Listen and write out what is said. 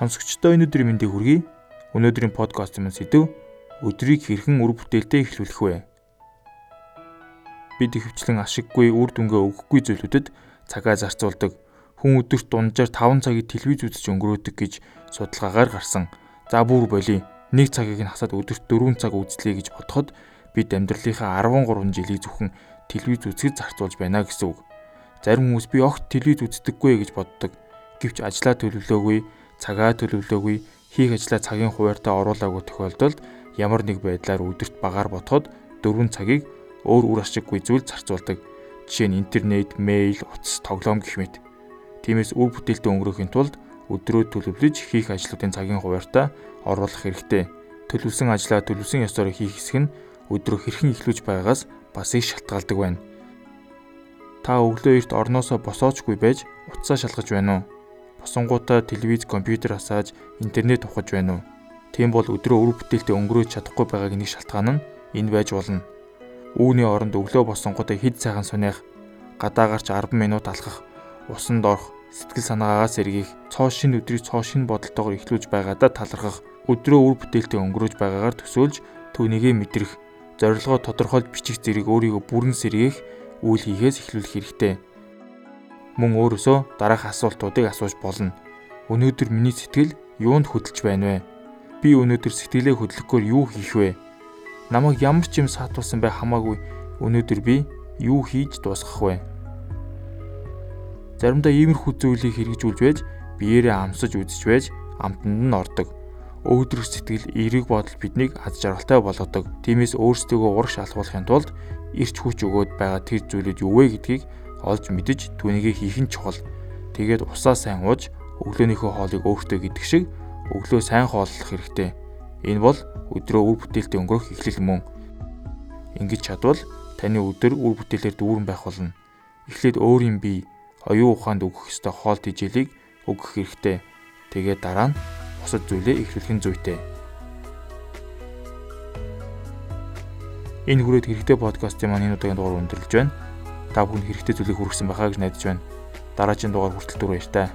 Сонсогчдоо өнөөдрийн мэндийг хүргэе. Өнөөдрийн подкаст юм сэдв өдрийг хэрхэн үр бүтээлтэй эхлүүлэх вэ? Бид ихэвчлэн ашиггүй үр дүнгээ өгөхгүй зүйлүүдэд цагаа зарцуулдаг. Хүн өдөрт дунджаар 5 цагийг телевиз үзэж өнгөрөөдөг гэж судалгаагаар гарсан. За бүр болий. Нэг цагийг нь хасаад өдөрт 4 цаг үзлээ гэж бодоход бид амьдралынхаа 13 жилийг зөвхөн телевиз үзэхэд зарцуулж байна гэсэн үг. Зарим хүмүүс би огт телевиз үздэггүй гэж боддог. Гэвч ажлаа төлөвлөөгүй, цагаа төлөвлөөгүй, хийх ажлаа цагийн хуваарьтаа оруулаагүй тохиолдолд ямар нэг байдлаар өдөрт багаар ботход 4 цагийг өөр үр ашиггүй зүйл зарцуулдаг. Жишээ нь интернет, мэйл, утас, тоглоом гэх мэт. Тиймээс үр бүтээлтэй өнгөрөөхийн тулд өдрөө төлөвлөж хийх ажлуудын цагийн хуваарьтаа оруулах хэрэгтэй. Төлөвлөсөн ажлаа төлөвлөсөн ёсоор хийх хэсэг нь өдрөө хэрхэн эхлүүлж байгаагаас бас их шалтгаалдаг байна. Та өглөө эрт орноосоо босоочгүй байж утсаа шалгаж байна уу? Босонгуудаа телевиз, компьютер асааж, интернет ухаж байна уу? Тийм бол өдрөө үр бүтээлтэй өнгөрөөж чадахгүй байгааг нэг шалтгаан нь энэ байж болно. Үүний оронд өглөө босонгуудаа хэд сайхан сунях, гадаагарч 10 минут алхах, усанд орох, сэтгэл санаагаас сэргийх, цоо шин өдрийг цоо шин бодолтойгоор эхлүүлж байгаадаа талархах, өдрөө үр бүтээлтэй өнгөрөөж байгаагаар төсөөлж түүнийгээ мэдрэх зорилгоо тодорхойлж бичих зэрэг өөрийгөө бүрэн сэргээх үйл хийхээс эхлүүлэх хэрэгтэй. Мөн өөрөөсөө дараах асуултуудыг асууж болно. Өнөөдөр миний сэтгэл юунд хөдөлж байна вэ? Би өнөөдөр сэтгэлээ хөдлөхөөр юу хийх вэ? Намайг ямар ч юм саатуулсан бай хамаагүй өнөөдөр би юу хийж дуусгах вэ? Заримдаа иймэрхүү зүйлийг хэрэгжүүлж байж биеэрээ амсаж үзэж байж амтанд нь ордог өөдрөг сэтгэл, эерэг бодол биднийг аз жаргалтай болгодог. Тиймээс өөрсдөө урагш алхуулахын тулд ирч хүч өгөөд байгаа тэр зүйлүүд юу вэ гэдгийг олж мэдэж түүнийгээ хийх нь чухал. Тэгээд усаа сайн ууж өглөөнийхөө хоолыг өөртөө гэдэг шиг өглөө сайн хооллох хэрэгтэй. Энэ бол өдрөө үр бүтээлтэй өнгөрөх эхлэл мөн. Ингэж чадвал таны өдөр үр бүтээлээр дүүрэн байх болно. Эхлээд өөрийн бие, оюун ухаанд өгөх ёстой хоол тэжээлийг өгөх хэрэгтэй. Тэгээд дараа нь бусад зүйлээ эхлүүлэх нь зүйтэй. Энэ хүрээд хэрэгтэй подкастын маань энэ удаагийн дугаар өндөрлөж байна. Та бүхэн хэрэгтэй зүйлийг хүргэсэн байхаа гэж найдаж байна. Дараагийн дугаар хүртэл түр баяр таа.